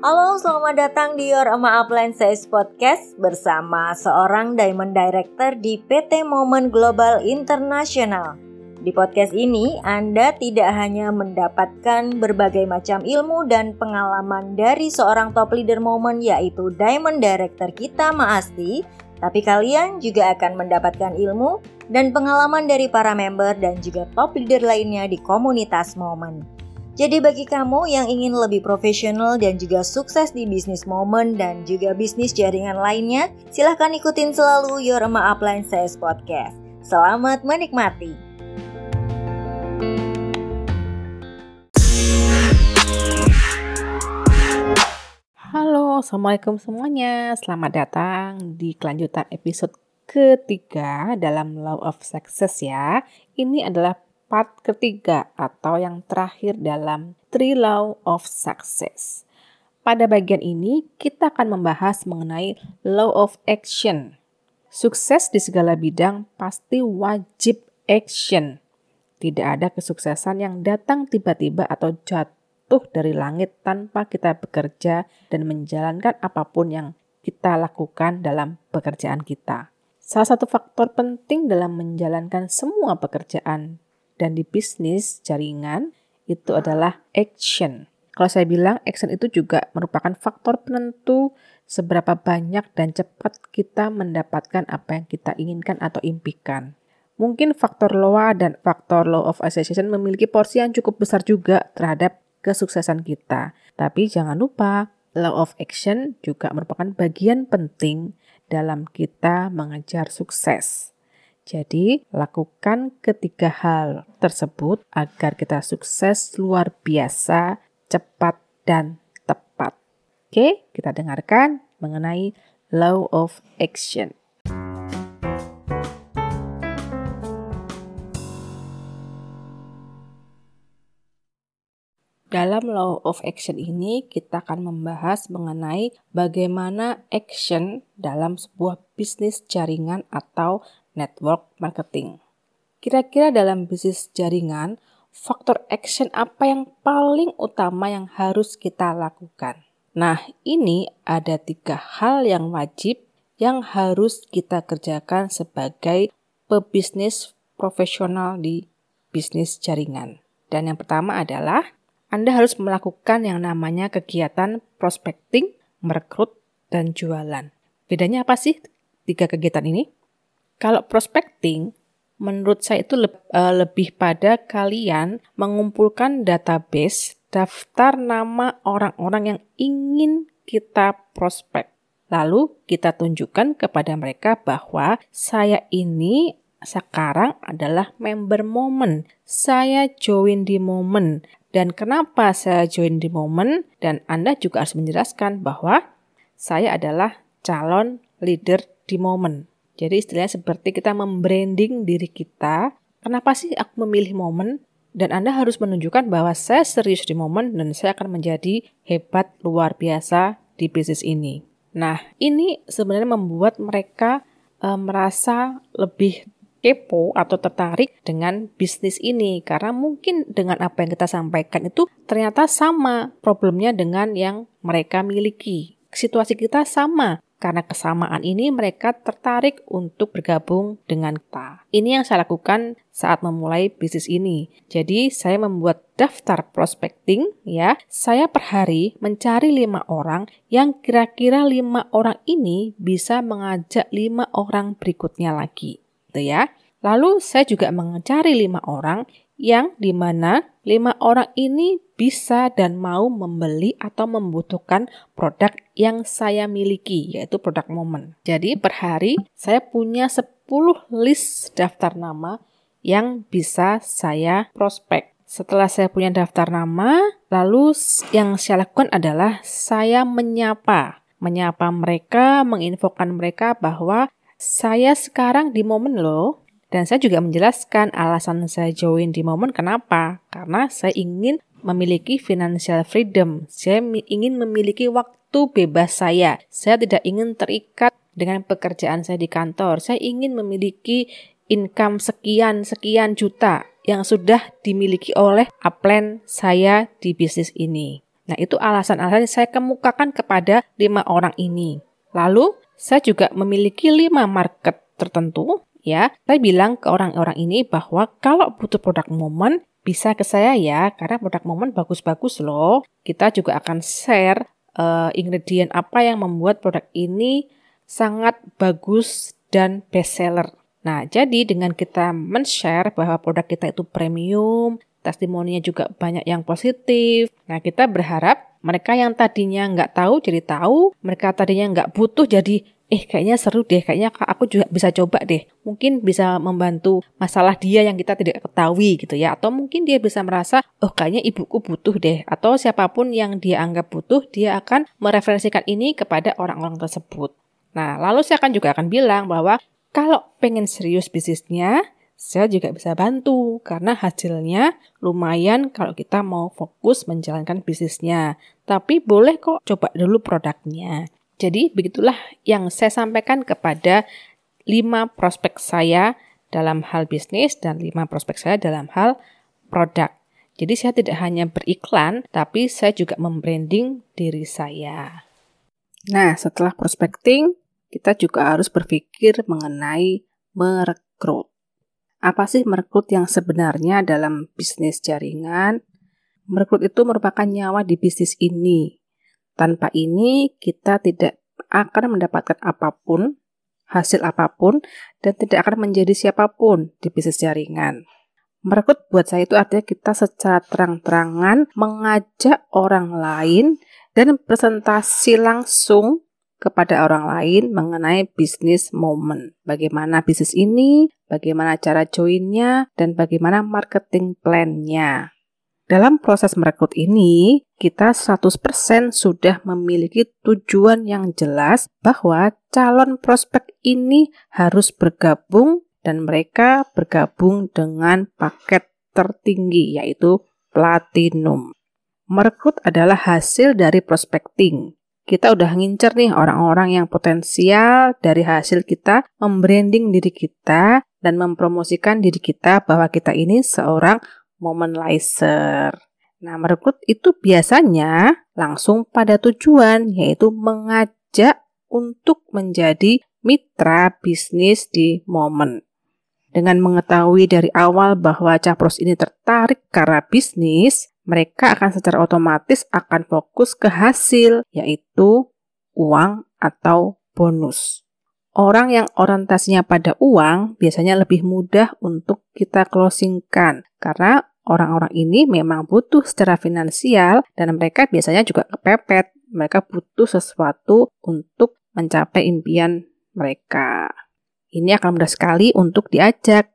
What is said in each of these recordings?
Halo, selamat datang di Your Ama Appliances Podcast bersama seorang Diamond Director di PT Moment Global International. Di podcast ini, Anda tidak hanya mendapatkan berbagai macam ilmu dan pengalaman dari seorang top leader Moment yaitu Diamond Director kita Maasti, tapi kalian juga akan mendapatkan ilmu dan pengalaman dari para member dan juga top leader lainnya di komunitas Moment. Jadi bagi kamu yang ingin lebih profesional dan juga sukses di bisnis momen dan juga bisnis jaringan lainnya, silahkan ikutin selalu Your Ema Appliances Podcast. Selamat menikmati. Halo, Assalamualaikum semuanya. Selamat datang di kelanjutan episode ketiga dalam Law of Success ya. Ini adalah part ketiga atau yang terakhir dalam Three Law of Success. Pada bagian ini, kita akan membahas mengenai Law of Action. Sukses di segala bidang pasti wajib action. Tidak ada kesuksesan yang datang tiba-tiba atau jatuh dari langit tanpa kita bekerja dan menjalankan apa pun yang kita lakukan dalam pekerjaan kita. Salah satu faktor penting dalam menjalankan semua pekerjaan dan di bisnis jaringan itu adalah action. Kalau saya bilang action itu juga merupakan faktor penentu seberapa banyak dan cepat kita mendapatkan apa yang kita inginkan atau impikan. Mungkin faktor LOA dan faktor law of association memiliki porsi yang cukup besar juga terhadap kesuksesan kita. Tapi jangan lupa, law of action juga merupakan bagian penting dalam kita mengejar sukses. Jadi, lakukan ketiga hal tersebut agar kita sukses luar biasa, cepat, dan tepat. Oke, kita dengarkan mengenai law of action. Dalam law of action ini kita akan membahas mengenai bagaimana action dalam sebuah bisnis jaringan atau network marketing. Kira-kira dalam bisnis jaringan, faktor action apa yang paling utama yang harus kita lakukan? Nah, ini ada tiga hal yang wajib yang harus kita kerjakan sebagai pebisnis profesional di bisnis jaringan. Dan yang pertama adalah Anda harus melakukan yang namanya kegiatan prospecting, merekrut, dan jualan. Bedanya apa sih tiga kegiatan ini? Kalau prospecting, menurut saya itu le uh, lebih pada kalian mengumpulkan database daftar nama orang-orang yang ingin kita prospek. Lalu kita tunjukkan kepada mereka bahwa saya ini sekarang adalah member momen. Saya join di momen. Dan kenapa saya join di momen? Dan Anda juga harus menjelaskan bahwa saya adalah calon leader di momen. Jadi istilahnya seperti kita membranding diri kita. Kenapa sih aku memilih momen? Dan Anda harus menunjukkan bahwa saya serius di momen dan saya akan menjadi hebat luar biasa di bisnis ini. Nah, ini sebenarnya membuat mereka e, merasa lebih kepo atau tertarik dengan bisnis ini karena mungkin dengan apa yang kita sampaikan itu ternyata sama problemnya dengan yang mereka miliki. Situasi kita sama, karena kesamaan ini mereka tertarik untuk bergabung dengan kita. Ini yang saya lakukan saat memulai bisnis ini. Jadi saya membuat daftar prospecting ya. Saya per hari mencari lima orang yang kira-kira lima orang ini bisa mengajak lima orang berikutnya lagi. Gitu ya. Lalu saya juga mencari lima orang yang di mana lima orang ini bisa dan mau membeli atau membutuhkan produk yang saya miliki, yaitu produk momen. Jadi per hari saya punya 10 list daftar nama yang bisa saya prospek. Setelah saya punya daftar nama, lalu yang saya lakukan adalah saya menyapa. Menyapa mereka, menginfokan mereka bahwa saya sekarang di momen loh, dan saya juga menjelaskan alasan saya join di momen kenapa. Karena saya ingin memiliki financial freedom. Saya ingin memiliki waktu bebas saya. Saya tidak ingin terikat dengan pekerjaan saya di kantor. Saya ingin memiliki income sekian-sekian juta yang sudah dimiliki oleh upline saya di bisnis ini. Nah, itu alasan-alasan saya kemukakan kepada lima orang ini. Lalu, saya juga memiliki lima market tertentu ya. Saya bilang ke orang-orang ini bahwa kalau butuh produk momen bisa ke saya ya karena produk momen bagus-bagus loh. Kita juga akan share uh, ingredient apa yang membuat produk ini sangat bagus dan best seller. Nah, jadi dengan kita men-share bahwa produk kita itu premium, testimoninya juga banyak yang positif. Nah, kita berharap mereka yang tadinya nggak tahu jadi tahu, mereka tadinya nggak butuh jadi eh kayaknya seru deh, kayaknya aku juga bisa coba deh. Mungkin bisa membantu masalah dia yang kita tidak ketahui gitu ya. Atau mungkin dia bisa merasa, oh kayaknya ibuku butuh deh. Atau siapa pun yang dia anggap butuh, dia akan mereferensikan ini kepada orang-orang tersebut. Nah, lalu saya akan juga akan bilang bahwa kalau pengen serius bisnisnya, saya juga bisa bantu karena hasilnya lumayan kalau kita mau fokus menjalankan bisnisnya. Tapi boleh kok coba dulu produknya. Jadi begitulah yang saya sampaikan kepada lima prospek saya dalam hal bisnis dan lima prospek saya dalam hal produk. Jadi saya tidak hanya beriklan, tapi saya juga membranding diri saya. Nah, setelah prospecting, kita juga harus berpikir mengenai merekrut. Apa sih merekrut yang sebenarnya dalam bisnis jaringan? Merekrut itu merupakan nyawa di bisnis ini. Tanpa ini, kita tidak akan mendapatkan apa pun, hasil apa pun, dan tidak akan menjadi siapa pun di bisnis jaringan. Merekrut buat saya itu artinya kita secara terang-terangan mengajak orang lain dan presentasi langsung kepada orang lain mengenai bisnis momen. Bagaimana bisnis ini, bagaimana cara joinnya, dan bagaimana marketing plan-nya. Dalam proses merekrut ini, kita 100% sudah memiliki tujuan yang jelas bahwa calon prospek ini harus bergabung dan mereka bergabung dengan paket tertinggi yaitu platinum. Merekrut adalah hasil dari prospecting kita udah ngincer nih orang-orang yang potensial dari hasil kita membranding diri kita dan mempromosikan diri kita bahwa kita ini seorang momentizer. Nah, merekrut itu biasanya langsung pada tujuan, yaitu mengajak untuk menjadi mitra bisnis di momen. Dengan mengetahui dari awal bahwa capros ini tertarik karena bisnis, mereka akan secara otomatis akan fokus ke hasil, yaitu uang atau bonus. Orang yang orientasinya pada uang biasanya lebih mudah untuk kita closingkan karena orang-orang ini memang butuh secara finansial dan mereka biasanya juga kepepet. Mereka butuh sesuatu untuk mencapai impian mereka. Ini akan mudah sekali untuk diajak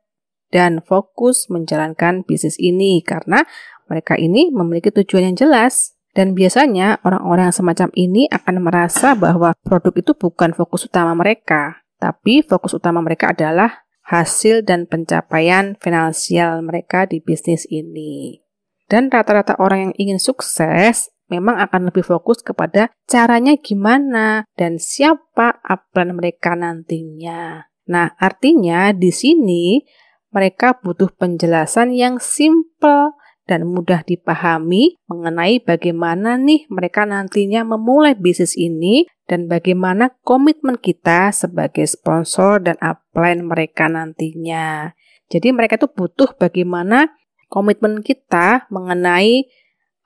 dan fokus menjalankan bisnis ini karena mereka ini memiliki tujuan yang jelas. Dan biasanya orang-orang semacam ini akan merasa bahwa produk itu bukan fokus utama mereka, tapi fokus utama mereka adalah hasil dan pencapaian finansial mereka di bisnis ini. Dan rata-rata orang yang ingin sukses memang akan lebih fokus kepada caranya gimana dan siapa upline mereka nantinya. Nah, artinya di sini mereka butuh penjelasan yang simple dan mudah dipahami mengenai bagaimana nih mereka nantinya memulai bisnis ini dan bagaimana komitmen kita sebagai sponsor dan upline mereka nantinya. Jadi mereka itu butuh bagaimana komitmen kita mengenai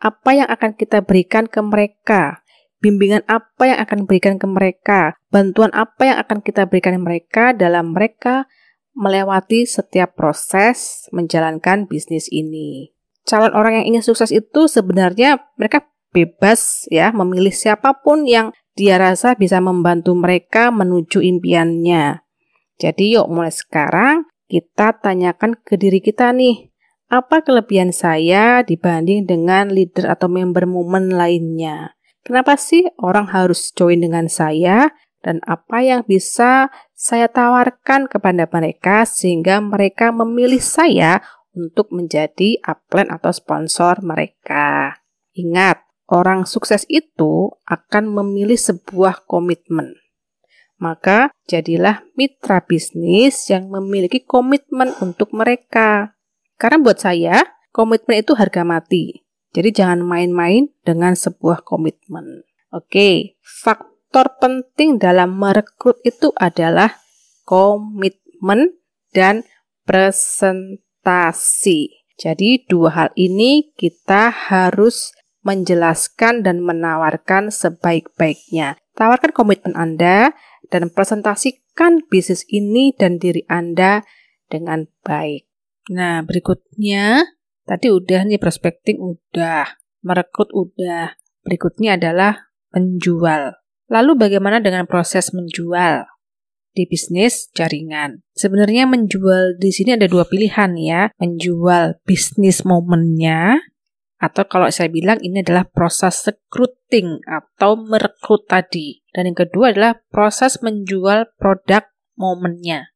apa yang akan kita berikan ke mereka, bimbingan apa yang akan berikan ke mereka, bantuan apa yang akan kita berikan ke mereka dalam mereka melewati setiap proses menjalankan bisnis ini calon orang yang ingin sukses itu sebenarnya mereka bebas ya memilih siapa pun yang dia rasa bisa membantu mereka menuju impiannya. Jadi yuk mulai sekarang kita tanyakan ke diri kita nih, apa kelebihan saya dibanding dengan leader atau member momen lainnya? Kenapa sih orang harus join dengan saya? Dan apa yang bisa saya tawarkan kepada mereka sehingga mereka memilih saya untuk menjadi upline atau sponsor mereka. Ingat, orang sukses itu akan memilih sebuah komitmen. Maka jadilah mitra bisnis yang memiliki komitmen untuk mereka. Karena buat saya, komitmen itu harga mati. Jadi jangan main-main dengan sebuah komitmen. Oke, faktor penting dalam merekrut itu adalah komitmen dan presentasi. Jadi dua hal ini kita harus menjelaskan dan menawarkan sebaik-baiknya. Tawarkan komitmen Anda dan presentasikan bisnis ini dan diri Anda dengan baik. Nah, berikutnya tadi udah nih prospecting udah, merekrut udah. Berikutnya adalah menjual. Lalu bagaimana dengan proses menjual? Di bisnis jaringan. Sebenarnya menjual di sini ada dua pilihan ya, menjual bisnis momennya atau kalau saya bilang ini adalah proses recruiting atau merekrut tadi. Dan yang kedua adalah proses menjual produk momennya.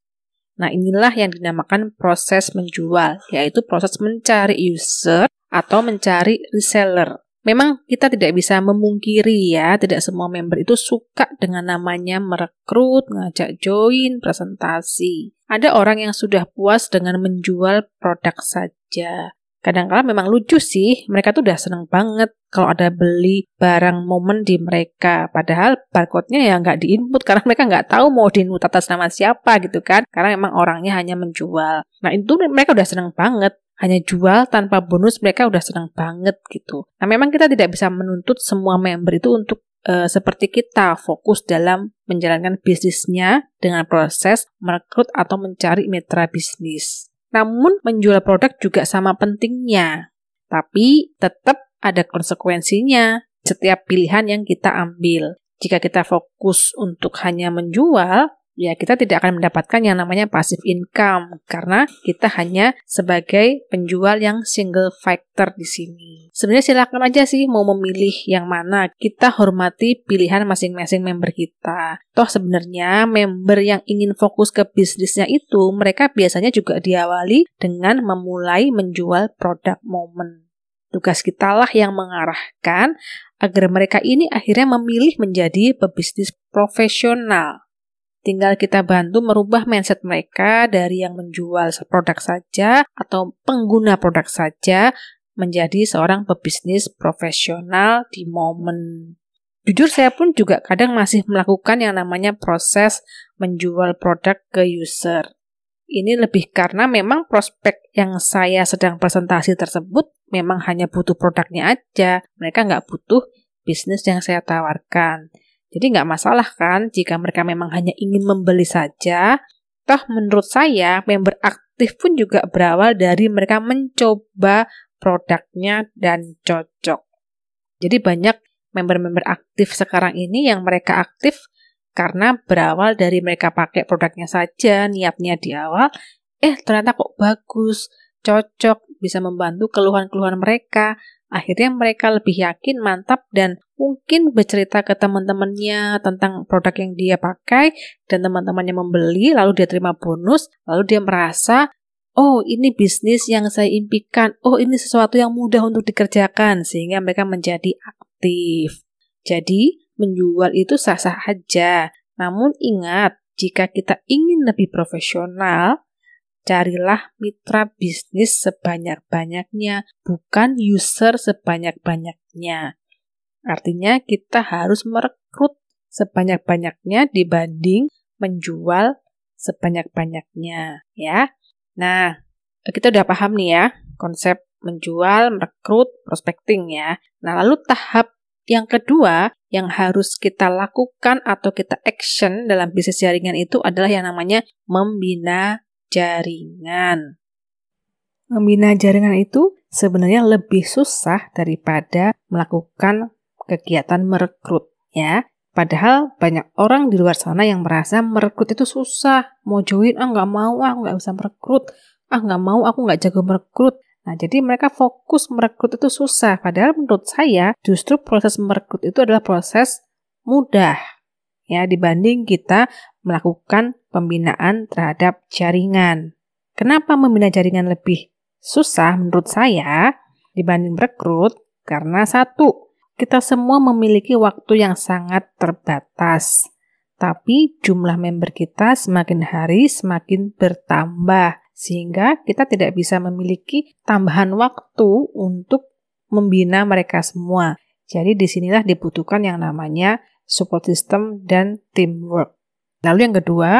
Nah, inilah yang dinamakan proses menjual, yaitu proses mencari user atau mencari reseller. Memang kita tidak bisa memungkiri ya, tidak semua member itu suka dengan namanya merekrut, ngajak join, presentasi. Ada orang yang sudah puas dengan menjual produk saja. Kadang-kadang memang lucu sih, mereka tuh udah seneng banget kalau ada beli barang momen di mereka. Padahal barcode-nya ya nggak diinput karena mereka nggak tahu mau diinput atas nama siapa gitu kan. Karena memang orangnya hanya menjual. Nah itu mereka udah seneng banget. Hanya jual tanpa bonus mereka udah seneng banget gitu. Nah memang kita tidak bisa menuntut semua member itu untuk uh, seperti kita fokus dalam menjalankan bisnisnya dengan proses merekrut atau mencari mitra bisnis. Namun menjual produk juga sama pentingnya. Tapi tetap ada konsekuensinya setiap pilihan yang kita ambil. Jika kita fokus untuk hanya menjual, ya kita tidak akan mendapatkan yang namanya passive income karena kita hanya sebagai penjual yang single factor di sini. Sebenarnya silakan aja sih mau memilih yang mana. Kita hormati pilihan masing-masing member kita. Toh sebenarnya member yang ingin fokus ke bisnisnya itu mereka biasanya juga diawali dengan memulai menjual produk momen. Tugas kita lah yang mengarahkan agar mereka ini akhirnya memilih menjadi pebisnis profesional. Tinggal kita bantu merubah mindset mereka dari yang menjual produk saja atau pengguna produk saja menjadi seorang pebisnis profesional di momen. Jujur saya pun juga kadang masih melakukan yang namanya proses menjual produk ke user. Ini lebih karena memang prospek yang saya sedang presentasi tersebut memang hanya butuh produknya aja. Mereka nggak butuh bisnis yang saya tawarkan. Jadi nggak masalah kan jika mereka memang hanya ingin membeli saja. Toh menurut saya member aktif pun juga berawal dari mereka mencoba produknya dan cocok. Jadi banyak member-member aktif sekarang ini yang mereka aktif karena berawal dari mereka pakai produknya saja, niatnya di awal, eh ternyata kok bagus, cocok, bisa membantu keluhan-keluhan mereka. Akhirnya mereka lebih yakin, mantap, dan mungkin bercerita ke teman-temannya tentang produk yang dia pakai, dan teman-temannya membeli, lalu dia terima bonus, lalu dia merasa, oh ini bisnis yang saya impikan, oh ini sesuatu yang mudah untuk dikerjakan, sehingga mereka menjadi aktif. Jadi, menjual itu sah-sah aja. Namun ingat, jika kita ingin lebih profesional, carilah mitra bisnis sebanyak-banyaknya, bukan user sebanyak-banyaknya. Artinya kita harus merekrut sebanyak-banyaknya dibanding menjual sebanyak-banyaknya, ya. Nah, kita udah paham nih ya konsep menjual, merekrut, prospecting ya. Nah, lalu tahap yang kedua yang harus kita lakukan atau kita action dalam bisnis jaringan itu adalah yang namanya membina jaringan. Membina jaringan itu sebenarnya lebih susah daripada melakukan kegiatan merekrut ya. Padahal banyak orang di luar sana yang merasa merekrut itu susah. Mau join, ah nggak mau, ah nggak bisa merekrut. Ah nggak mau, aku nggak jago merekrut. Nah, jadi mereka fokus merekrut itu susah. Padahal menurut saya justru proses merekrut itu adalah proses mudah ya dibanding kita melakukan pembinaan terhadap jaringan. Kenapa membina jaringan lebih susah menurut saya dibanding merekrut? Karena satu, kita semua memiliki waktu yang sangat terbatas. Tapi jumlah member kita semakin hari semakin bertambah, sehingga kita tidak bisa memiliki tambahan waktu untuk membina mereka semua. Jadi di sinilah dibutuhkan yang namanya support system dan teamwork. Lalu yang kedua,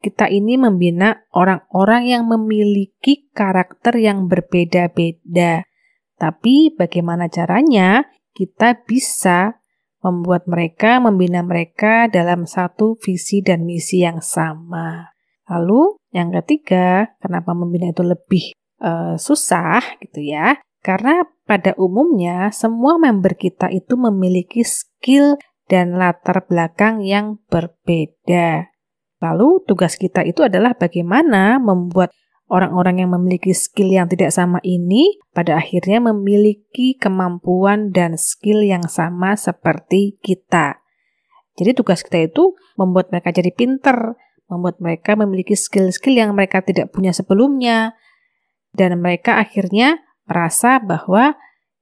kita ini membina orang-orang yang memiliki karakter yang berbeda-beda. Tapi bagaimana caranya kita bisa membuat mereka, membina mereka dalam satu visi dan misi yang sama. Lalu yang ketiga, kenapa membina itu lebih uh, susah gitu ya? Karena pada umumnya semua member kita itu memiliki skill dan latar belakang yang berbeda. Lalu tugas kita itu adalah bagaimana membuat orang-orang yang memiliki skill yang tidak sama ini pada akhirnya memiliki kemampuan dan skill yang sama seperti kita. Jadi tugas kita itu membuat mereka jadi pinter, membuat mereka memiliki skill-skill yang mereka tidak punya sebelumnya, dan mereka akhirnya merasa bahwa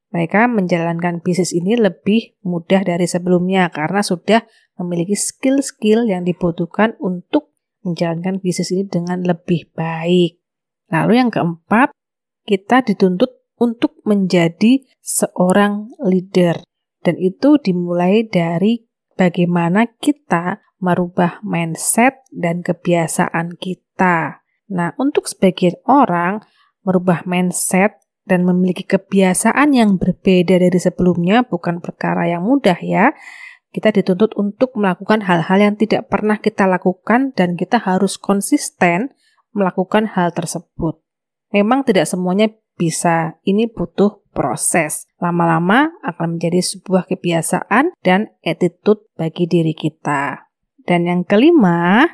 mereka menjalankan bisnis ini lebih mudah dari sebelumnya karena sudah memiliki skill-skill yang dibutuhkan untuk menjalankan bisnis ini dengan lebih baik. Lalu yang keempat, kita dituntut untuk menjadi seorang leader. Dan itu dimulai dari bagaimana kita merubah mindset dan kebiasaan kita. Nah, untuk sebagian orang, merubah mindset dan memiliki kebiasaan yang berbeda dari sebelumnya bukan perkara yang mudah ya. Kita dituntut untuk melakukan hal-hal yang tidak pernah kita lakukan dan kita harus konsisten melakukan hal tersebut. Memang tidak semuanya bisa, ini butuh proses. Lama-lama akan menjadi sebuah kebiasaan dan attitude bagi diri kita. Dan yang kelima,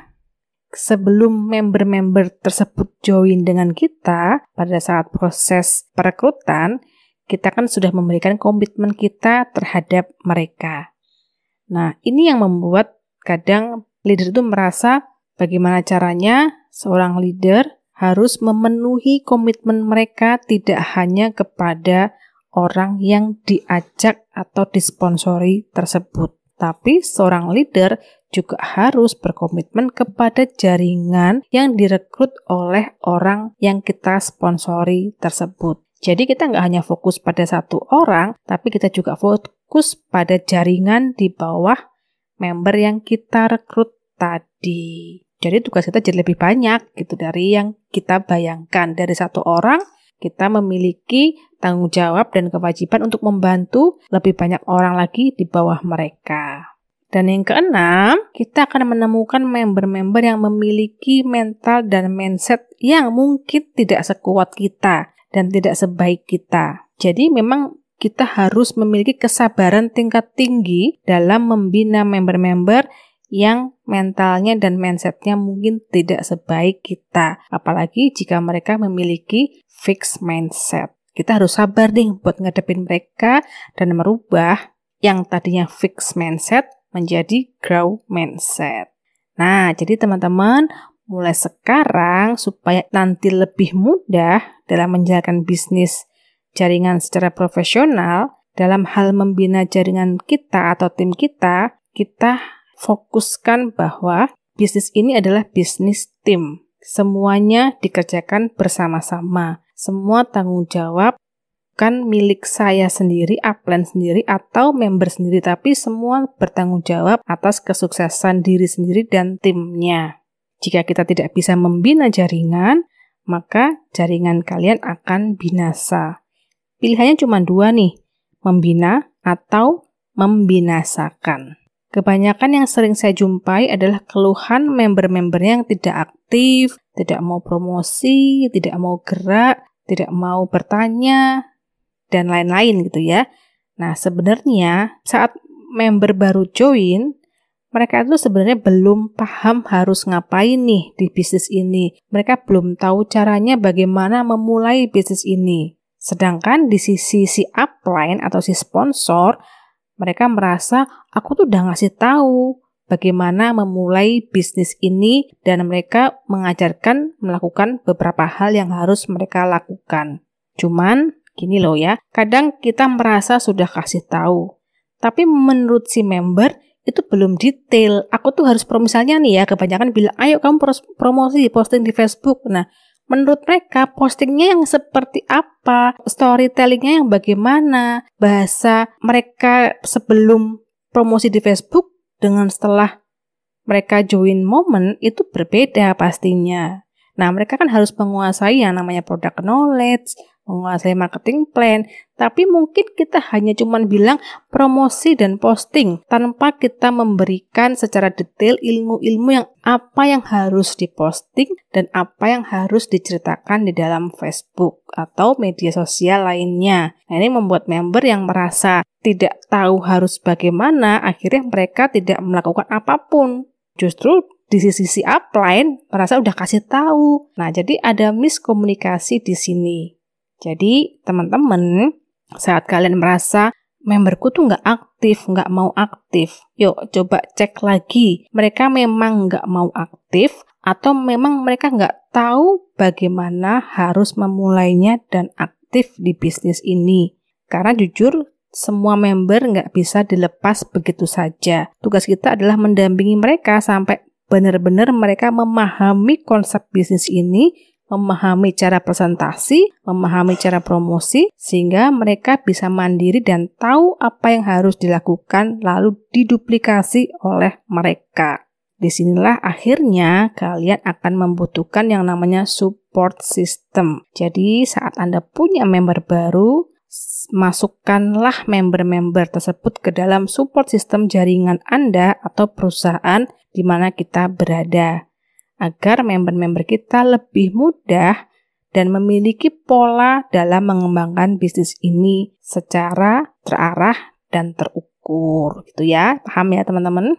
sebelum member-member tersebut join dengan kita pada saat proses perekrutan, kita kan sudah memberikan komitmen kita terhadap mereka. Nah, ini yang membuat kadang leader itu merasa bagaimana caranya seorang leader harus memenuhi komitmen mereka tidak hanya kepada orang yang diajak atau disponsori tersebut. Tapi seorang leader juga harus berkomitmen kepada jaringan yang direkrut oleh orang yang kita sponsori tersebut. Jadi kita nggak hanya fokus pada satu orang, tapi kita juga fokus pada jaringan di bawah member yang kita rekrut tadi. Jadi tugas kita jadi lebih banyak gitu dari yang kita bayangkan. Dari satu orang, kita memiliki tanggung jawab dan kewajiban untuk membantu lebih banyak orang lagi di bawah mereka. Dan yang keenam, kita akan menemukan member-member yang memiliki mental dan mindset yang mungkin tidak sekuat kita dan tidak sebaik kita. Jadi memang kita harus memiliki kesabaran tingkat tinggi dalam membina member-member yang mentalnya dan mindsetnya mungkin tidak sebaik kita. Apalagi jika mereka memiliki fixed mindset. Kita harus sabar nih buat ngadepin mereka dan merubah yang tadinya fixed mindset menjadi grow mindset. Nah, jadi teman-teman, mulai sekarang supaya nanti lebih mudah dalam menjalankan bisnis jaringan secara profesional, dalam hal membina jaringan kita atau tim kita, kita fokuskan bahwa bisnis ini adalah bisnis tim. Semuanya dikerjakan bersama-sama semua tanggung jawab bukan milik saya sendiri, upline sendiri, atau member sendiri, tapi semua bertanggung jawab atas kesuksesan diri sendiri dan timnya. Jika kita tidak bisa membina jaringan, maka jaringan kalian akan binasa. Pilihannya cuma dua nih, membina atau membinasakan. Kebanyakan yang sering saya jumpai adalah keluhan member-member yang tidak aktif, tidak mau promosi, tidak mau gerak, tidak mau bertanya, dan lain-lain gitu ya. Nah, sebenarnya saat member baru join, mereka itu sebenarnya belum paham harus ngapain nih di bisnis ini. Mereka belum tahu caranya bagaimana memulai bisnis ini. Sedangkan di sisi si upline atau si sponsor, mereka merasa aku tuh udah ngasih tahu bagaimana memulai bisnis ini dan mereka mengajarkan melakukan beberapa hal yang harus mereka lakukan. Cuman gini loh ya, kadang kita merasa sudah kasih tahu, tapi menurut si member itu belum detail. Aku tuh harus pro misalnya nih ya, kebanyakan bilang, ayo kamu promosi, posting di Facebook. Nah, menurut mereka postingnya yang seperti apa, storytellingnya yang bagaimana, bahasa mereka sebelum promosi di Facebook dengan setelah mereka join momen itu berbeda pastinya. Nah, mereka kan harus menguasai yang namanya product knowledge, menguasai marketing plan, tapi mungkin kita hanya cuman bilang promosi dan posting tanpa kita memberikan secara detail ilmu-ilmu yang apa yang harus diposting dan apa yang harus diceritakan di dalam Facebook atau media sosial lainnya. Nah, ini membuat member yang merasa tidak tahu harus bagaimana, akhirnya mereka tidak melakukan apa pun. Justru di sisi upline merasa udah kasih tahu. Nah, jadi ada miskomunikasi di sini. Jadi, teman-teman, saat kalian merasa memberku tuh nggak aktif, nggak mau aktif, yuk coba cek lagi. Mereka memang nggak mau aktif atau memang mereka nggak tahu bagaimana harus memulainya dan aktif di bisnis ini. Karena jujur, semua member nggak bisa dilepas begitu saja. Tugas kita adalah mendampingi mereka sampai benar-benar mereka memahami konsep bisnis ini, memahami cara presentasi, memahami cara promosi, sehingga mereka bisa mandiri dan tahu apa yang harus dilakukan lalu diduplikasi oleh mereka. Di sinilah akhirnya kalian akan membutuhkan yang namanya support system. Jadi saat Anda punya member baru, masukkanlah member-member tersebut ke dalam support system jaringan Anda atau perusahaan di mana kita berada, agar member-member kita lebih mudah dan memiliki pola dalam mengembangkan bisnis ini secara terarah dan terukur. Gitu ya, paham ya teman-teman?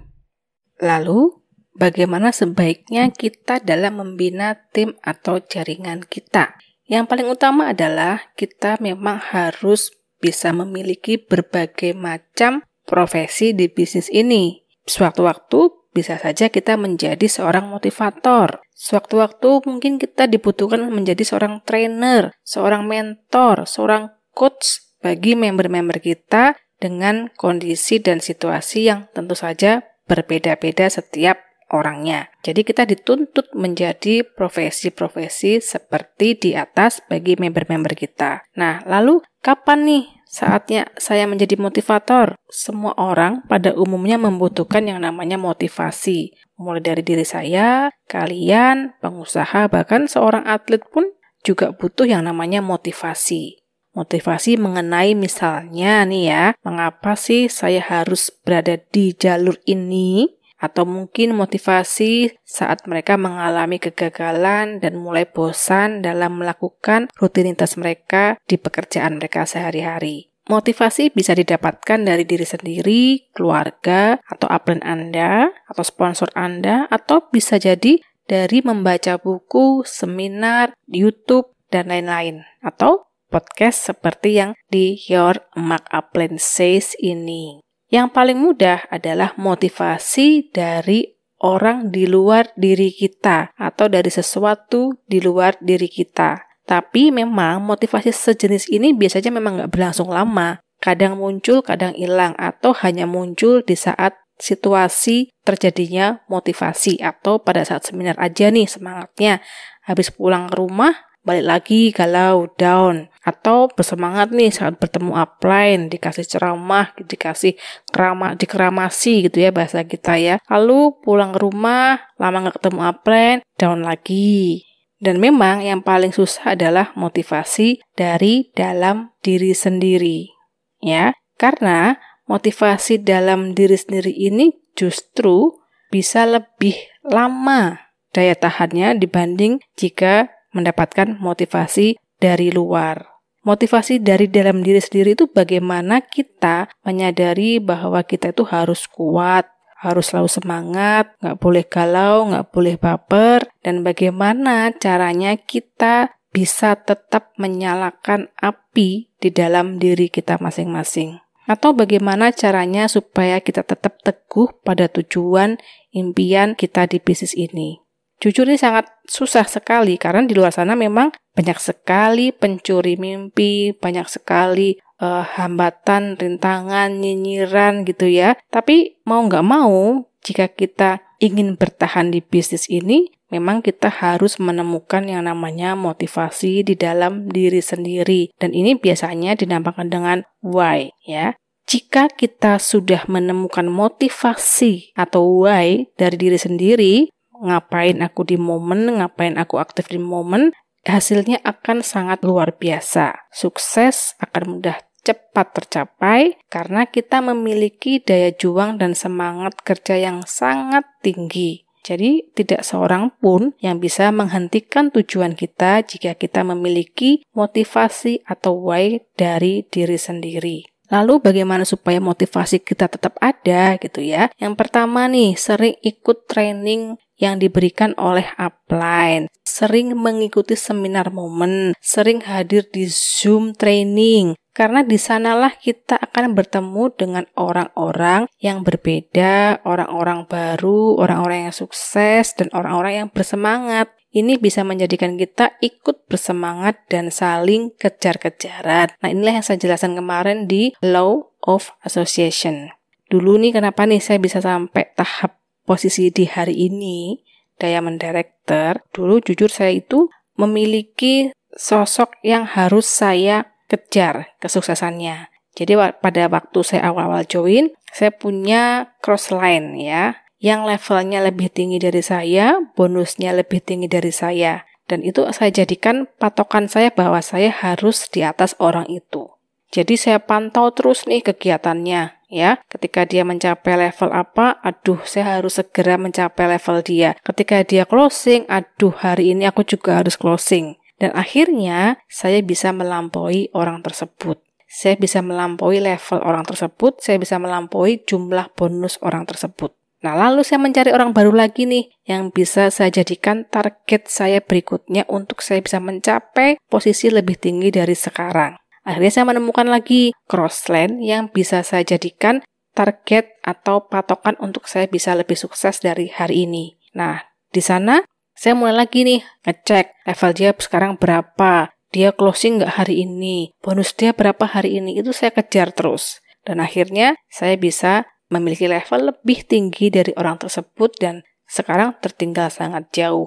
Lalu, bagaimana sebaiknya kita dalam membina tim atau jaringan kita? Yang paling utama adalah kita memang harus bisa memiliki berbagai macam profesi di bisnis ini. Sewaktu-waktu bisa saja kita menjadi seorang motivator. Sewaktu-waktu mungkin kita dibutuhkan menjadi seorang trainer, seorang mentor, seorang coach bagi member-member kita dengan kondisi dan situasi yang tentu saja berbeda-beda setiap orangnya. Jadi kita dituntut menjadi profesi-profesi seperti di atas bagi member-member kita. Nah, lalu kapan nih Saatnya saya menjadi motivator. Semua orang pada umumnya membutuhkan yang namanya motivasi. Mulai dari diri saya, kalian, pengusaha, bahkan seorang atlet pun juga butuh yang namanya motivasi. Motivasi mengenai misalnya nih ya, mengapa sih saya harus berada di jalur ini? Atau mungkin motivasi saat mereka mengalami kegagalan dan mulai bosan dalam melakukan rutinitas mereka di pekerjaan mereka sehari-hari. Motivasi bisa didapatkan dari diri sendiri, keluarga, atau upline Anda, atau sponsor Anda, atau bisa jadi dari membaca buku, seminar, YouTube, dan lain-lain. Atau podcast seperti yang di Your Mark Upline Says ini. Yang paling mudah adalah motivasi dari orang di luar diri kita atau dari sesuatu di luar diri kita. Tapi memang motivasi sejenis ini biasanya memang nggak berlangsung lama. Kadang muncul, kadang hilang, atau hanya muncul di saat situasi terjadinya motivasi atau pada saat seminar aja nih semangatnya. Habis pulang ke rumah, balik lagi galau, down. Atau bersemangat nih saat bertemu upline, dikasih ceramah, dikasih keramah, dikeramasi gitu ya bahasa kita ya. Lalu pulang ke rumah, lama nggak ketemu upline, down lagi. Dan memang yang paling susah adalah motivasi dari dalam diri sendiri. Ya, karena motivasi dalam diri sendiri ini justru bisa lebih lama daya tahannya dibanding jika mendapatkan motivasi dari luar. Motivasi dari dalam diri sendiri itu bagaimana kita menyadari bahwa kita itu harus kuat, harus selalu semangat, nggak boleh galau, nggak boleh baper, dan bagaimana caranya kita bisa tetap menyalakan api di dalam diri kita masing-masing. Atau bagaimana caranya supaya kita tetap teguh pada tujuan impian kita di bisnis ini. Jujur ini sangat susah sekali karena di luar sana memang banyak sekali pencuri mimpi, banyak sekali uh, hambatan, rintangan, nyinyiran gitu ya. Tapi mau nggak mau, jika kita ingin bertahan di bisnis ini, memang kita harus menemukan yang namanya motivasi di dalam diri sendiri dan ini biasanya dinamakan dengan why ya. Jika kita sudah menemukan motivasi atau why dari diri sendiri, ngapain aku di momen, ngapain aku aktif di momen, hasilnya akan sangat luar biasa. Sukses akan mudah cepat tercapai karena kita memiliki daya juang dan semangat kerja yang sangat tinggi. Jadi, tidak seorang pun yang bisa menghentikan tujuan kita jika kita memiliki motivasi atau why dari diri sendiri. Lalu bagaimana supaya motivasi kita tetap ada gitu ya? Yang pertama nih, sering ikut training yang diberikan oleh upline, sering mengikuti seminar momen, sering hadir di Zoom training, karena di sanalah kita akan bertemu dengan orang-orang yang berbeda, orang-orang baru, orang-orang yang sukses, dan orang-orang yang bersemangat. Ini bisa menjadikan kita ikut bersemangat dan saling kejar-kejaran. Nah, inilah yang saya jelaskan kemarin di Law of Association. Dulu nih kenapa nih saya bisa sampai tahap posisi di hari ini, Diamond Director. Dulu jujur saya itu memiliki sosok yang harus saya kejar kesuksesannya. Jadi pada waktu saya awal-awal join, saya punya cross line ya, yang levelnya lebih tinggi dari saya, bonusnya lebih tinggi dari saya. Dan itu saya jadikan patokan saya bahwa saya harus di atas orang itu. Jadi saya pantau terus nih kegiatannya ya. Ketika dia mencapai level apa, aduh saya harus segera mencapai level dia. Ketika dia closing, aduh hari ini aku juga harus closing. Dan akhirnya saya bisa melampaui orang tersebut. Saya bisa melampaui level orang tersebut, saya bisa melampaui jumlah bonus orang tersebut. Nah, lalu saya mencari orang baru lagi nih yang bisa saya jadikan target saya berikutnya untuk saya bisa mencapai posisi lebih tinggi dari sekarang. Akhirnya saya menemukan lagi crossland yang bisa saya jadikan target atau patokan untuk saya bisa lebih sukses dari hari ini. Nah, di sana saya mulai lagi nih ngecek level dia sekarang berapa, dia closing nggak hari ini, bonus dia berapa hari ini, itu saya kejar terus. Dan akhirnya saya bisa memiliki level lebih tinggi dari orang tersebut dan sekarang tertinggal sangat jauh.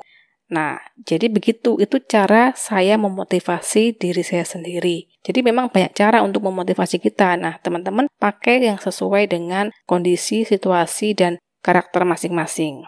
Nah, jadi begitu, itu cara saya memotivasi diri saya sendiri. Jadi memang banyak cara untuk memotivasi kita. Nah, teman-teman pakai yang sesuai dengan kondisi, situasi, dan karakter masing-masing.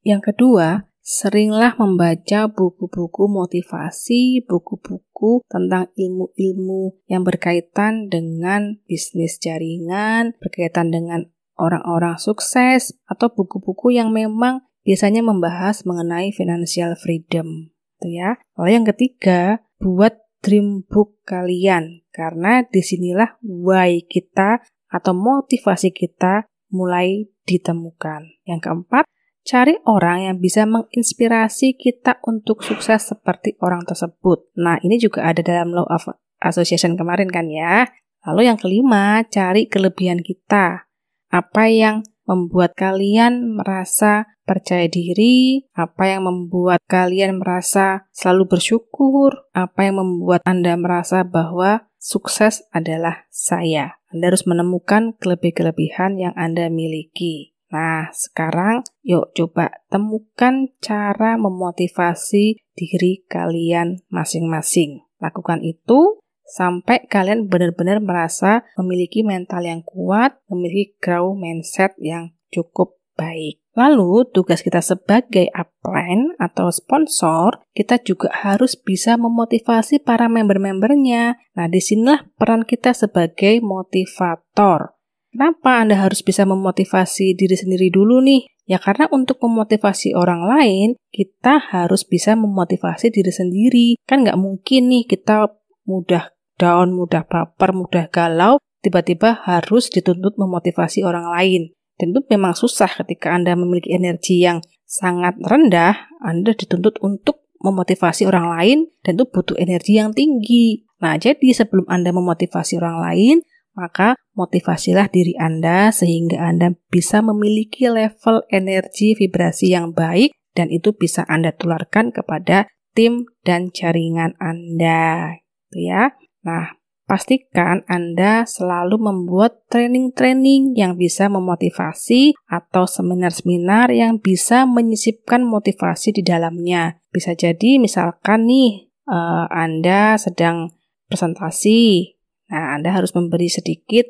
Yang kedua, seringlah membaca buku-buku motivasi, buku-buku tentang ilmu-ilmu yang berkaitan dengan bisnis jaringan, berkaitan dengan orang-orang sukses, atau buku-buku yang memang biasanya membahas mengenai financial freedom. Itu ya. Lalu yang ketiga, buat dream book kalian karena di sinilah why kita atau motivasi kita mulai ditemukan. Yang keempat, Cari orang yang bisa menginspirasi kita untuk sukses seperti orang tersebut. Nah, ini juga ada dalam Law of Association kemarin kan ya. Lalu yang kelima, cari kelebihan kita. Apa yang membuat kalian merasa percaya diri, apa yang membuat kalian merasa selalu bersyukur, apa yang membuat Anda merasa bahwa sukses adalah saya. Anda harus menemukan kelebihan-kelebihan yang Anda miliki. Nah, sekarang yuk coba temukan cara memotivasi diri kalian masing-masing. Lakukan itu sampai kalian benar-benar merasa memiliki mental yang kuat, memiliki grow mindset yang cukup baik. Lalu, tugas kita sebagai upline atau sponsor, kita juga harus bisa memotivasi para member-membernya. Nah, di sinilah peran kita sebagai motivator. Kenapa Anda harus bisa memotivasi diri sendiri dulu nih? Ya karena untuk memotivasi orang lain, kita harus bisa memotivasi diri sendiri. Kan nggak mungkin nih kita mudah down, mudah baper, mudah galau, tiba-tiba harus dituntut memotivasi orang lain. Dan itu memang susah ketika Anda memiliki energi yang sangat rendah, Anda dituntut untuk memotivasi orang lain dan itu butuh energi yang tinggi. Nah, jadi sebelum Anda memotivasi orang lain, maka motivasilah diri Anda sehingga Anda bisa memiliki level energi vibrasi yang baik dan itu bisa Anda tularkan kepada tim dan jaringan Anda. Gitu ya. Nah, pastikan Anda selalu membuat training-training yang bisa memotivasi atau seminar-seminar yang bisa menyisipkan motivasi di dalamnya. Bisa jadi misalkan nih uh, Anda sedang presentasi. Nah, Anda harus memberi sedikit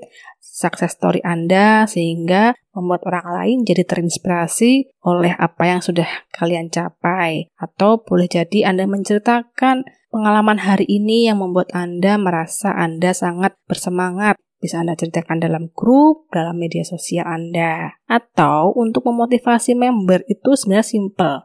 success story Anda sehingga membuat orang lain jadi terinspirasi oleh apa yang sudah kalian capai. Atau boleh jadi Anda menceritakan pengalaman hari ini yang membuat Anda merasa Anda sangat bersemangat. Bisa Anda ceritakan dalam grup, dalam media sosial Anda. Atau untuk memotivasi member itu sebenarnya simple.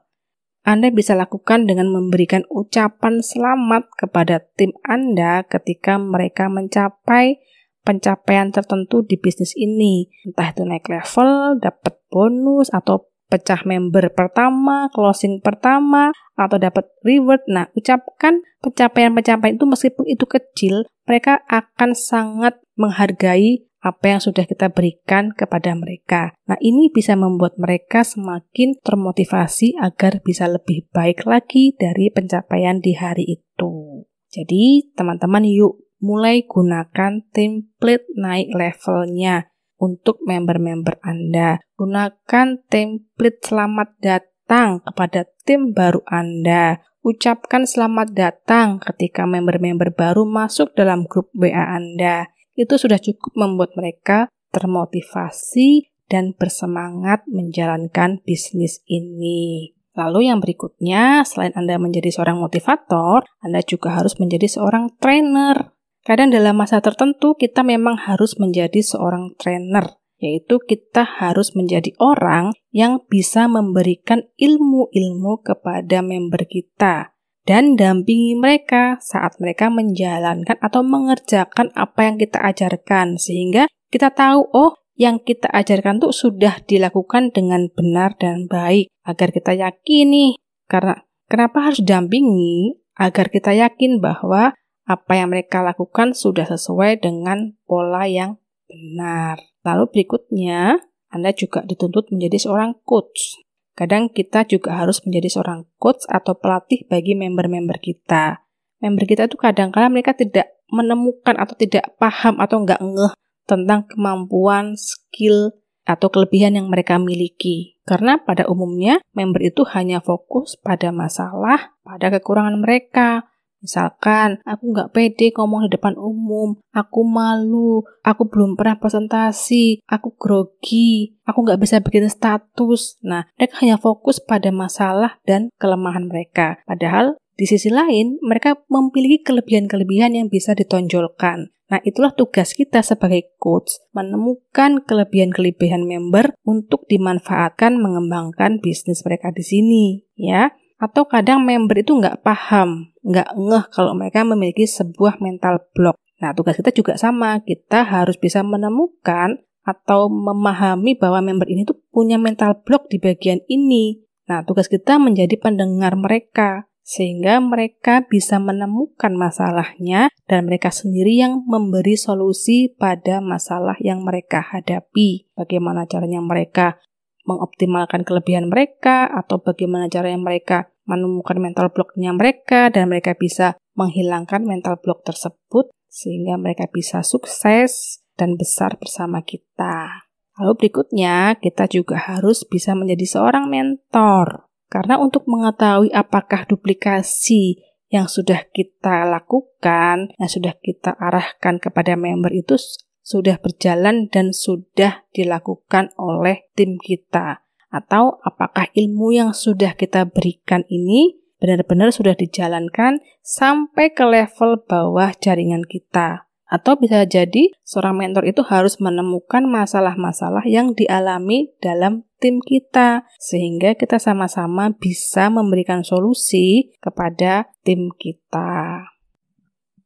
Anda bisa lakukan dengan memberikan ucapan selamat kepada tim Anda ketika mereka mencapai pencapaian tertentu di bisnis ini. Entah itu naik level, dapat bonus, atau pecah member pertama, closing pertama, atau dapat reward. Nah, ucapkan pencapaian-pencapaian itu meskipun itu kecil, mereka akan sangat menghargai apa yang sudah kita berikan kepada mereka. Nah, ini bisa membuat mereka semakin termotivasi agar bisa lebih baik lagi dari pencapaian di hari itu. Jadi, teman-teman yuk mulai gunakan template naik levelnya untuk member-member Anda. Gunakan template selamat datang kepada tim baru Anda. Ucapkan selamat datang ketika member-member baru masuk dalam grup WA Anda. Itu sudah cukup membuat mereka termotivasi dan bersemangat menjalankan bisnis ini. Lalu yang berikutnya, selain Anda menjadi seorang motivator, Anda juga harus menjadi seorang trainer. Kadang dalam masa tertentu kita memang harus menjadi seorang trainer, yaitu kita harus menjadi orang yang bisa memberikan ilmu-ilmu kepada member kita dan dampingi mereka saat mereka menjalankan atau mengerjakan apa yang kita ajarkan. Sehingga kita tahu oh yang kita ajarkan tuh sudah dilakukan dengan benar dan baik. Agar kita yakin nih karena kenapa harus dampingi? Agar kita yakin bahwa apa yang mereka lakukan sudah sesuai dengan pola yang benar. Lalu berikutnya, Anda juga dituntut menjadi seorang coach. Kadang kita juga harus menjadi seorang coach atau pelatih bagi member-member kita. Member kita itu kadang-kadang mereka tidak menemukan atau tidak paham atau nggak ngeh tentang kemampuan, skill, atau kelebihan yang mereka miliki. Karena pada umumnya member itu hanya fokus pada masalah, pada kekurangan mereka, Misalkan, aku nggak pede ngomong di depan umum, aku malu, aku belum pernah presentasi, aku grogi, aku nggak bisa bikin status. Nah, mereka hanya fokus pada masalah dan kelemahan mereka. Padahal, di sisi lain, mereka memiliki kelebihan-kelebihan yang bisa ditonjolkan. Nah, itulah tugas kita sebagai coach, menemukan kelebihan-kelebihan member untuk dimanfaatkan mengembangkan bisnis mereka di sini, ya. Atau kadang member itu nggak paham, nggak ngeh kalau mereka memiliki sebuah mental block. Nah, tugas kita juga sama. Kita harus bisa menemukan atau memahami bahwa member ini tuh punya mental block di bagian ini. Nah, tugas kita menjadi pendengar mereka sehingga mereka bisa menemukan masalahnya dan mereka sendiri yang memberi solusi pada masalah yang mereka hadapi. Bagaimana caranya mereka mengoptimalkan kelebihan mereka atau bagaimana caranya mereka menemukan mental blocknya mereka dan mereka bisa menghilangkan mental block tersebut sehingga mereka bisa sukses dan besar bersama kita. Lalu berikutnya, kita juga harus bisa menjadi seorang mentor. Karena untuk mengetahui apakah duplikasi yang sudah kita lakukan, yang sudah kita arahkan kepada member itu sudah berjalan dan sudah dilakukan oleh tim kita atau apakah ilmu yang sudah kita berikan ini benar-benar sudah dijalankan sampai ke level bawah jaringan kita. Atau bisa jadi seorang mentor itu harus menemukan masalah-masalah yang dialami dalam tim kita sehingga kita sama-sama bisa memberikan solusi kepada tim kita.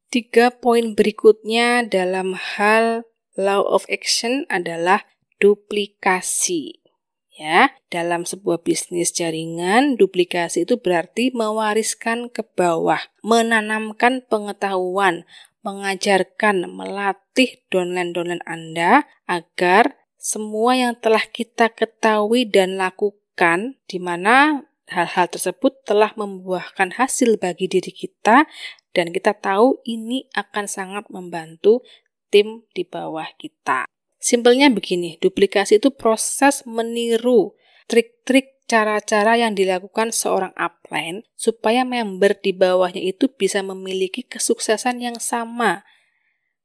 Tiga poin berikutnya dalam hal law of action adalah duplikasi. Ya, dalam sebuah bisnis jaringan, duplikasi itu berarti mewariskan ke bawah, menanamkan pengetahuan, mengajarkan, melatih downline-downline Anda agar semua yang telah kita ketahui dan lakukan di mana hal-hal tersebut telah membuahkan hasil bagi diri kita dan kita tahu ini akan sangat membantu tim di bawah kita. Simpelnya begini, duplikasi itu proses meniru trik-trik cara-cara yang dilakukan seorang upline supaya member di bawahnya itu bisa memiliki kesuksesan yang sama.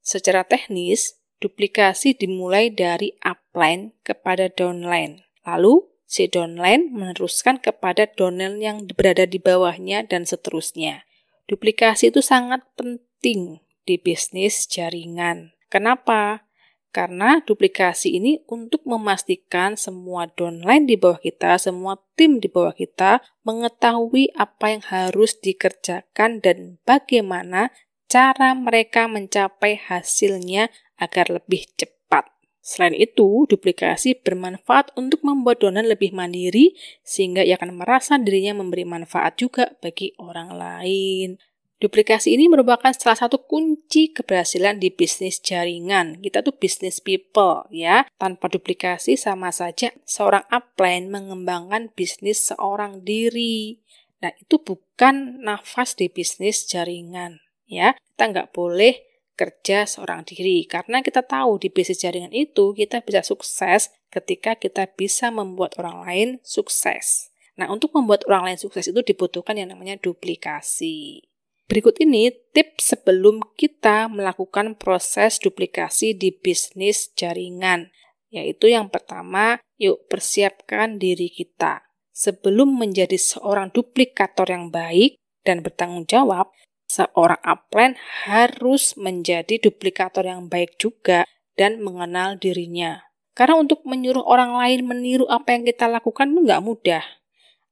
Secara teknis, duplikasi dimulai dari upline kepada downline. Lalu, si downline meneruskan kepada downline yang berada di bawahnya dan seterusnya. Duplikasi itu sangat penting di bisnis jaringan. Kenapa? Karena duplikasi ini untuk memastikan semua downline di bawah kita, semua tim di bawah kita mengetahui apa yang harus dikerjakan dan bagaimana cara mereka mencapai hasilnya agar lebih cepat. Selain itu, duplikasi bermanfaat untuk membuat downline lebih mandiri sehingga ia akan merasa dirinya memberi manfaat juga bagi orang lain. Duplikasi ini merupakan salah satu kunci keberhasilan di bisnis jaringan. Kita tuh bisnis people ya. Tanpa duplikasi sama saja seorang upline mengembangkan bisnis seorang diri. Nah itu bukan nafas di bisnis jaringan ya. Kita nggak boleh kerja seorang diri karena kita tahu di bisnis jaringan itu kita bisa sukses ketika kita bisa membuat orang lain sukses. Nah, untuk membuat orang lain sukses itu dibutuhkan yang namanya duplikasi. Berikut ini tips sebelum kita melakukan proses duplikasi di bisnis jaringan, yaitu yang pertama, yuk persiapkan diri kita. Sebelum menjadi seorang duplikator yang baik dan bertanggung jawab, seorang upline harus menjadi duplikator yang baik juga dan mengenal dirinya. Karena untuk menyuruh orang lain meniru apa yang kita lakukan itu nggak mudah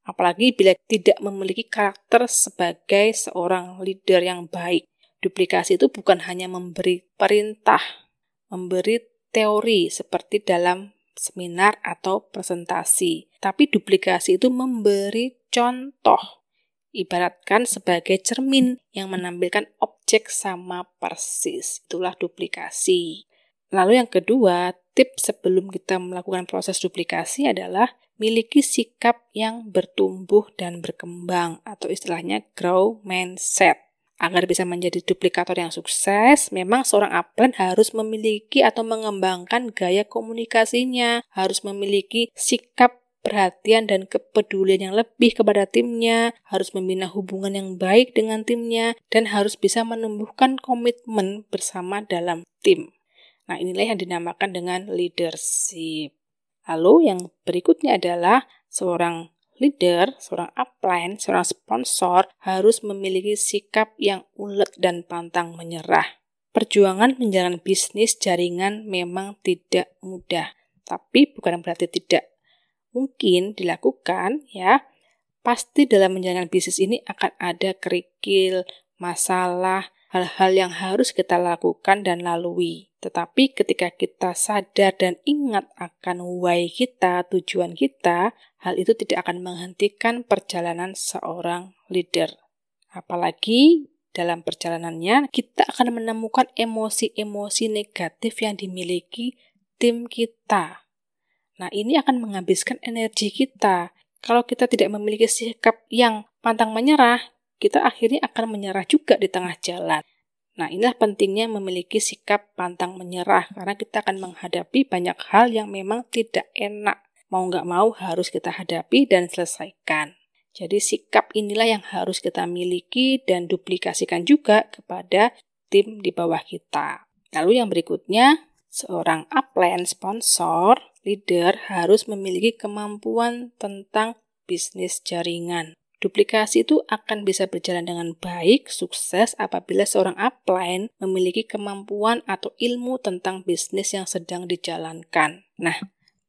apalagi bila tidak memiliki karakter sebagai seorang leader yang baik. Duplikasi itu bukan hanya memberi perintah, memberi teori seperti dalam seminar atau presentasi, tapi duplikasi itu memberi contoh. Ibaratkan sebagai cermin yang menampilkan objek sama persis. Itulah duplikasi. Lalu yang kedua, tips sebelum kita melakukan proses duplikasi adalah miliki sikap yang bertumbuh dan berkembang atau istilahnya grow mindset. Agar bisa menjadi duplikator yang sukses, memang seorang upline harus memiliki atau mengembangkan gaya komunikasinya, harus memiliki sikap perhatian dan kepedulian yang lebih kepada timnya, harus membina hubungan yang baik dengan timnya, dan harus bisa menumbuhkan komitmen bersama dalam tim. Nah, inilah yang dinamakan dengan leadership. Lalu yang berikutnya adalah seorang leader, seorang upline, seorang sponsor harus memiliki sikap yang ulet dan pantang menyerah. Perjuangan menjalankan bisnis jaringan memang tidak mudah, tapi bukan berarti tidak mungkin dilakukan ya. Pasti dalam menjalankan bisnis ini akan ada kerikil, masalah, hal-hal yang harus kita lakukan dan lalui. Tetapi ketika kita sadar dan ingat akan why kita, tujuan kita, hal itu tidak akan menghentikan perjalanan seorang leader. Apalagi dalam perjalanannya kita akan menemukan emosi-emosi negatif yang dimiliki tim kita. Nah, ini akan menghabiskan energi kita. Kalau kita tidak memiliki sikap yang pantang menyerah, kita akhirnya akan menyerah juga di tengah jalan. Nah, inilah pentingnya memiliki sikap pantang menyerah karena kita akan menghadapi banyak hal yang memang tidak enak. Mau nggak mau harus kita hadapi dan selesaikan. Jadi sikap inilah yang harus kita miliki dan duplikasikan juga kepada tim di bawah kita. Lalu yang berikutnya, seorang upline sponsor, leader harus memiliki kemampuan tentang bisnis jaringan. Duplikasi itu akan bisa berjalan dengan baik, sukses apabila seorang upline memiliki kemampuan atau ilmu tentang bisnis yang sedang dijalankan. Nah,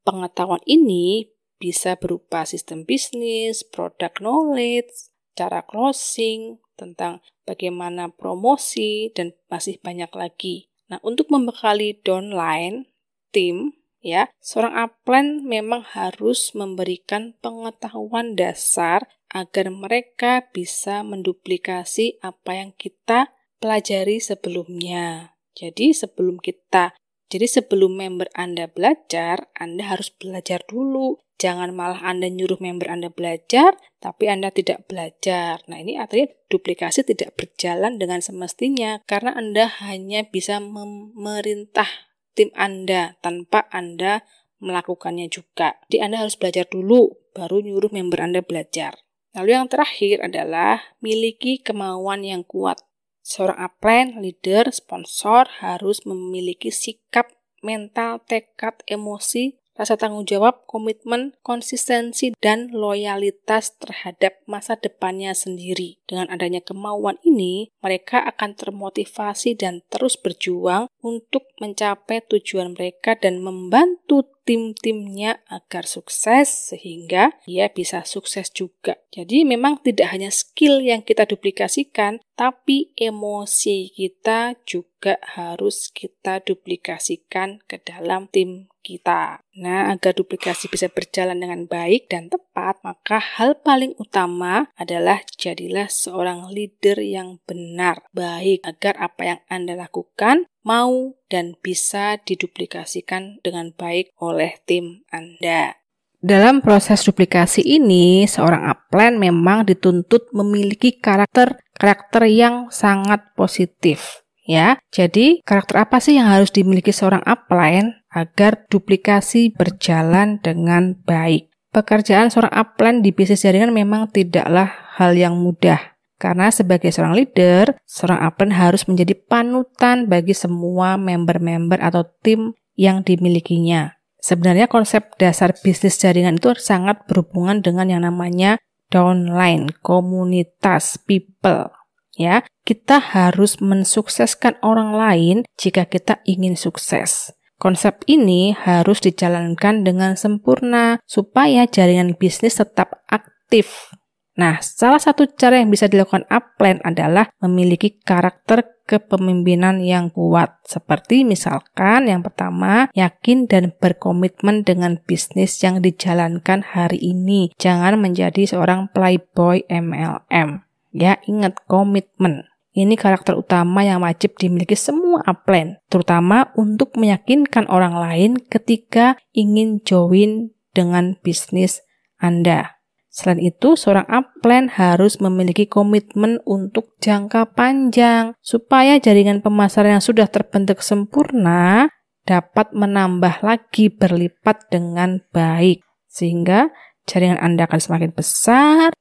pengetahuan ini bisa berupa sistem bisnis, product knowledge, cara closing, tentang bagaimana promosi, dan masih banyak lagi. Nah, untuk membekali downline, tim, ya, seorang upline memang harus memberikan pengetahuan dasar agar mereka bisa menduplikasi apa yang kita pelajari sebelumnya. Jadi sebelum kita Jadi sebelum member Anda belajar, Anda harus belajar dulu. Jangan malah Anda nyuruh member Anda belajar, tapi Anda tidak belajar. Nah, ini artinya duplikasi tidak berjalan dengan semestinya karena Anda hanya bisa memerintah tim Anda tanpa Anda melakukannya juga. Jadi Anda harus belajar dulu, baru nyuruh member Anda belajar. Lalu yang terakhir adalah miliki kemauan yang kuat. Seorang upline, leader, sponsor harus memiliki sikap mental, tekad, emosi, rasa tanggung jawab, komitmen, konsistensi, dan loyalitas terhadap masa depannya sendiri. Dengan adanya kemauan ini, mereka akan termotivasi dan terus berjuang untuk mencapai tujuan mereka dan membantu tim-timnya agar sukses sehingga ia bisa sukses juga. Jadi memang tidak hanya skill yang kita duplikasikan, tapi emosi kita juga harus kita duplikasikan ke dalam tim kita. Nah, agar duplikasi bisa berjalan dengan baik dan tepat, maka hal paling utama adalah jadilah seorang leader yang benar, baik agar apa yang Anda lakukan mau dan bisa diduplikasikan dengan baik oleh tim Anda. Dalam proses duplikasi ini, seorang upline memang dituntut memiliki karakter-karakter yang sangat positif. Ya, jadi karakter apa sih yang harus dimiliki seorang upline agar duplikasi berjalan dengan baik? Pekerjaan seorang upline di bisnis jaringan memang tidaklah hal yang mudah. Karena sebagai seorang leader, seorang upline harus menjadi panutan bagi semua member-member atau tim yang dimilikinya. Sebenarnya konsep dasar bisnis jaringan itu sangat berhubungan dengan yang namanya downline, komunitas, people. Ya, kita harus mensukseskan orang lain jika kita ingin sukses. Konsep ini harus dijalankan dengan sempurna supaya jaringan bisnis tetap aktif Nah, salah satu cara yang bisa dilakukan upline adalah memiliki karakter kepemimpinan yang kuat. Seperti misalkan yang pertama, yakin dan berkomitmen dengan bisnis yang dijalankan hari ini. Jangan menjadi seorang playboy MLM. Ya, ingat komitmen. Ini karakter utama yang wajib dimiliki semua upline, terutama untuk meyakinkan orang lain ketika ingin join dengan bisnis Anda. Selain itu, seorang upline harus memiliki komitmen untuk jangka panjang supaya jaringan pemasaran yang sudah terbentuk sempurna dapat menambah lagi berlipat dengan baik. Sehingga jaringan Anda akan semakin besar,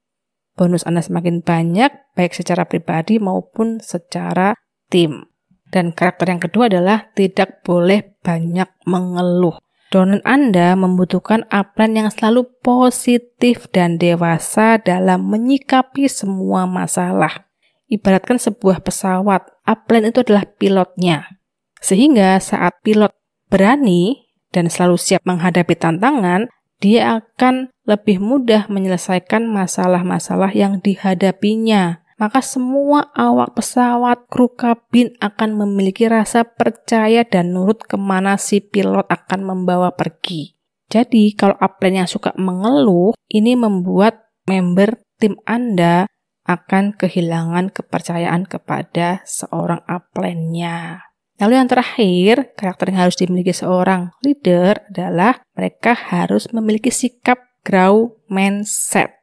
bonus Anda semakin banyak, baik secara pribadi maupun secara tim. Dan karakter yang kedua adalah tidak boleh banyak mengeluh. Downline Anda membutuhkan upline yang selalu positif dan dewasa dalam menyikapi semua masalah. Ibaratkan sebuah pesawat, upline itu adalah pilotnya. Sehingga saat pilot berani dan selalu siap menghadapi tantangan, dia akan lebih mudah menyelesaikan masalah-masalah yang dihadapinya maka semua awak pesawat, kru kabin akan memiliki rasa percaya dan nurut ke mana si pilot akan membawa pergi. Jadi, kalau upline yang suka mengeluh, ini membuat member tim Anda akan kehilangan kepercayaan kepada seorang upline-nya. Lalu yang terakhir, karakter yang harus dimiliki seorang leader adalah mereka harus memiliki sikap grow mindset.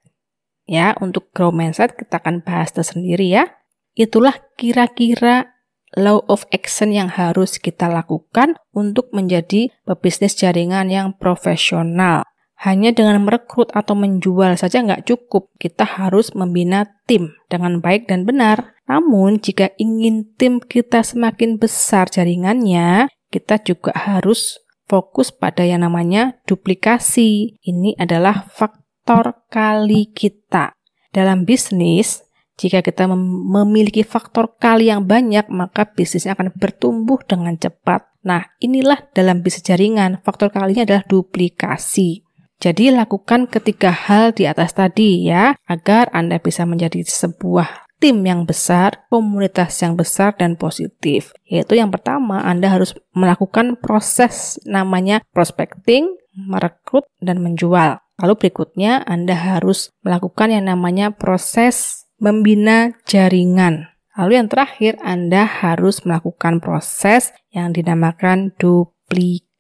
Ya, untuk grow mindset kita akan bahas tersendiri ya. Itulah kira-kira law of action yang harus kita lakukan untuk menjadi pebisnis jaringan yang profesional. Hanya dengan merekrut atau menjual saja nggak cukup. Kita harus membina tim dengan baik dan benar. Namun, jika ingin tim kita semakin besar jaringannya, kita juga harus fokus pada yang namanya duplikasi. Ini adalah faktor faktor kali kita. Dalam bisnis, jika kita memiliki faktor kali yang banyak, maka bisnisnya akan bertumbuh dengan cepat. Nah, inilah dalam bisnis jaringan, faktor kalinya adalah duplikasi. Jadi lakukan ketiga hal di atas tadi ya, agar Anda bisa menjadi sebuah tim yang besar, komunitas yang besar dan positif. Yaitu yang pertama, Anda harus melakukan proses namanya prospecting, merekrut, dan menjual. Lalu berikutnya Anda harus melakukan yang namanya proses membina jaringan. Lalu yang terakhir Anda harus melakukan proses yang dinamakan duplikasi.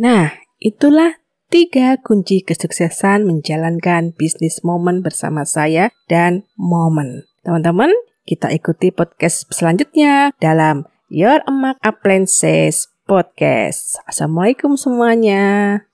Nah, itulah tiga kunci kesuksesan menjalankan bisnis momen bersama saya dan momen. Teman-teman, kita ikuti podcast selanjutnya dalam Your Emak Appliances Podcast. Assalamualaikum semuanya.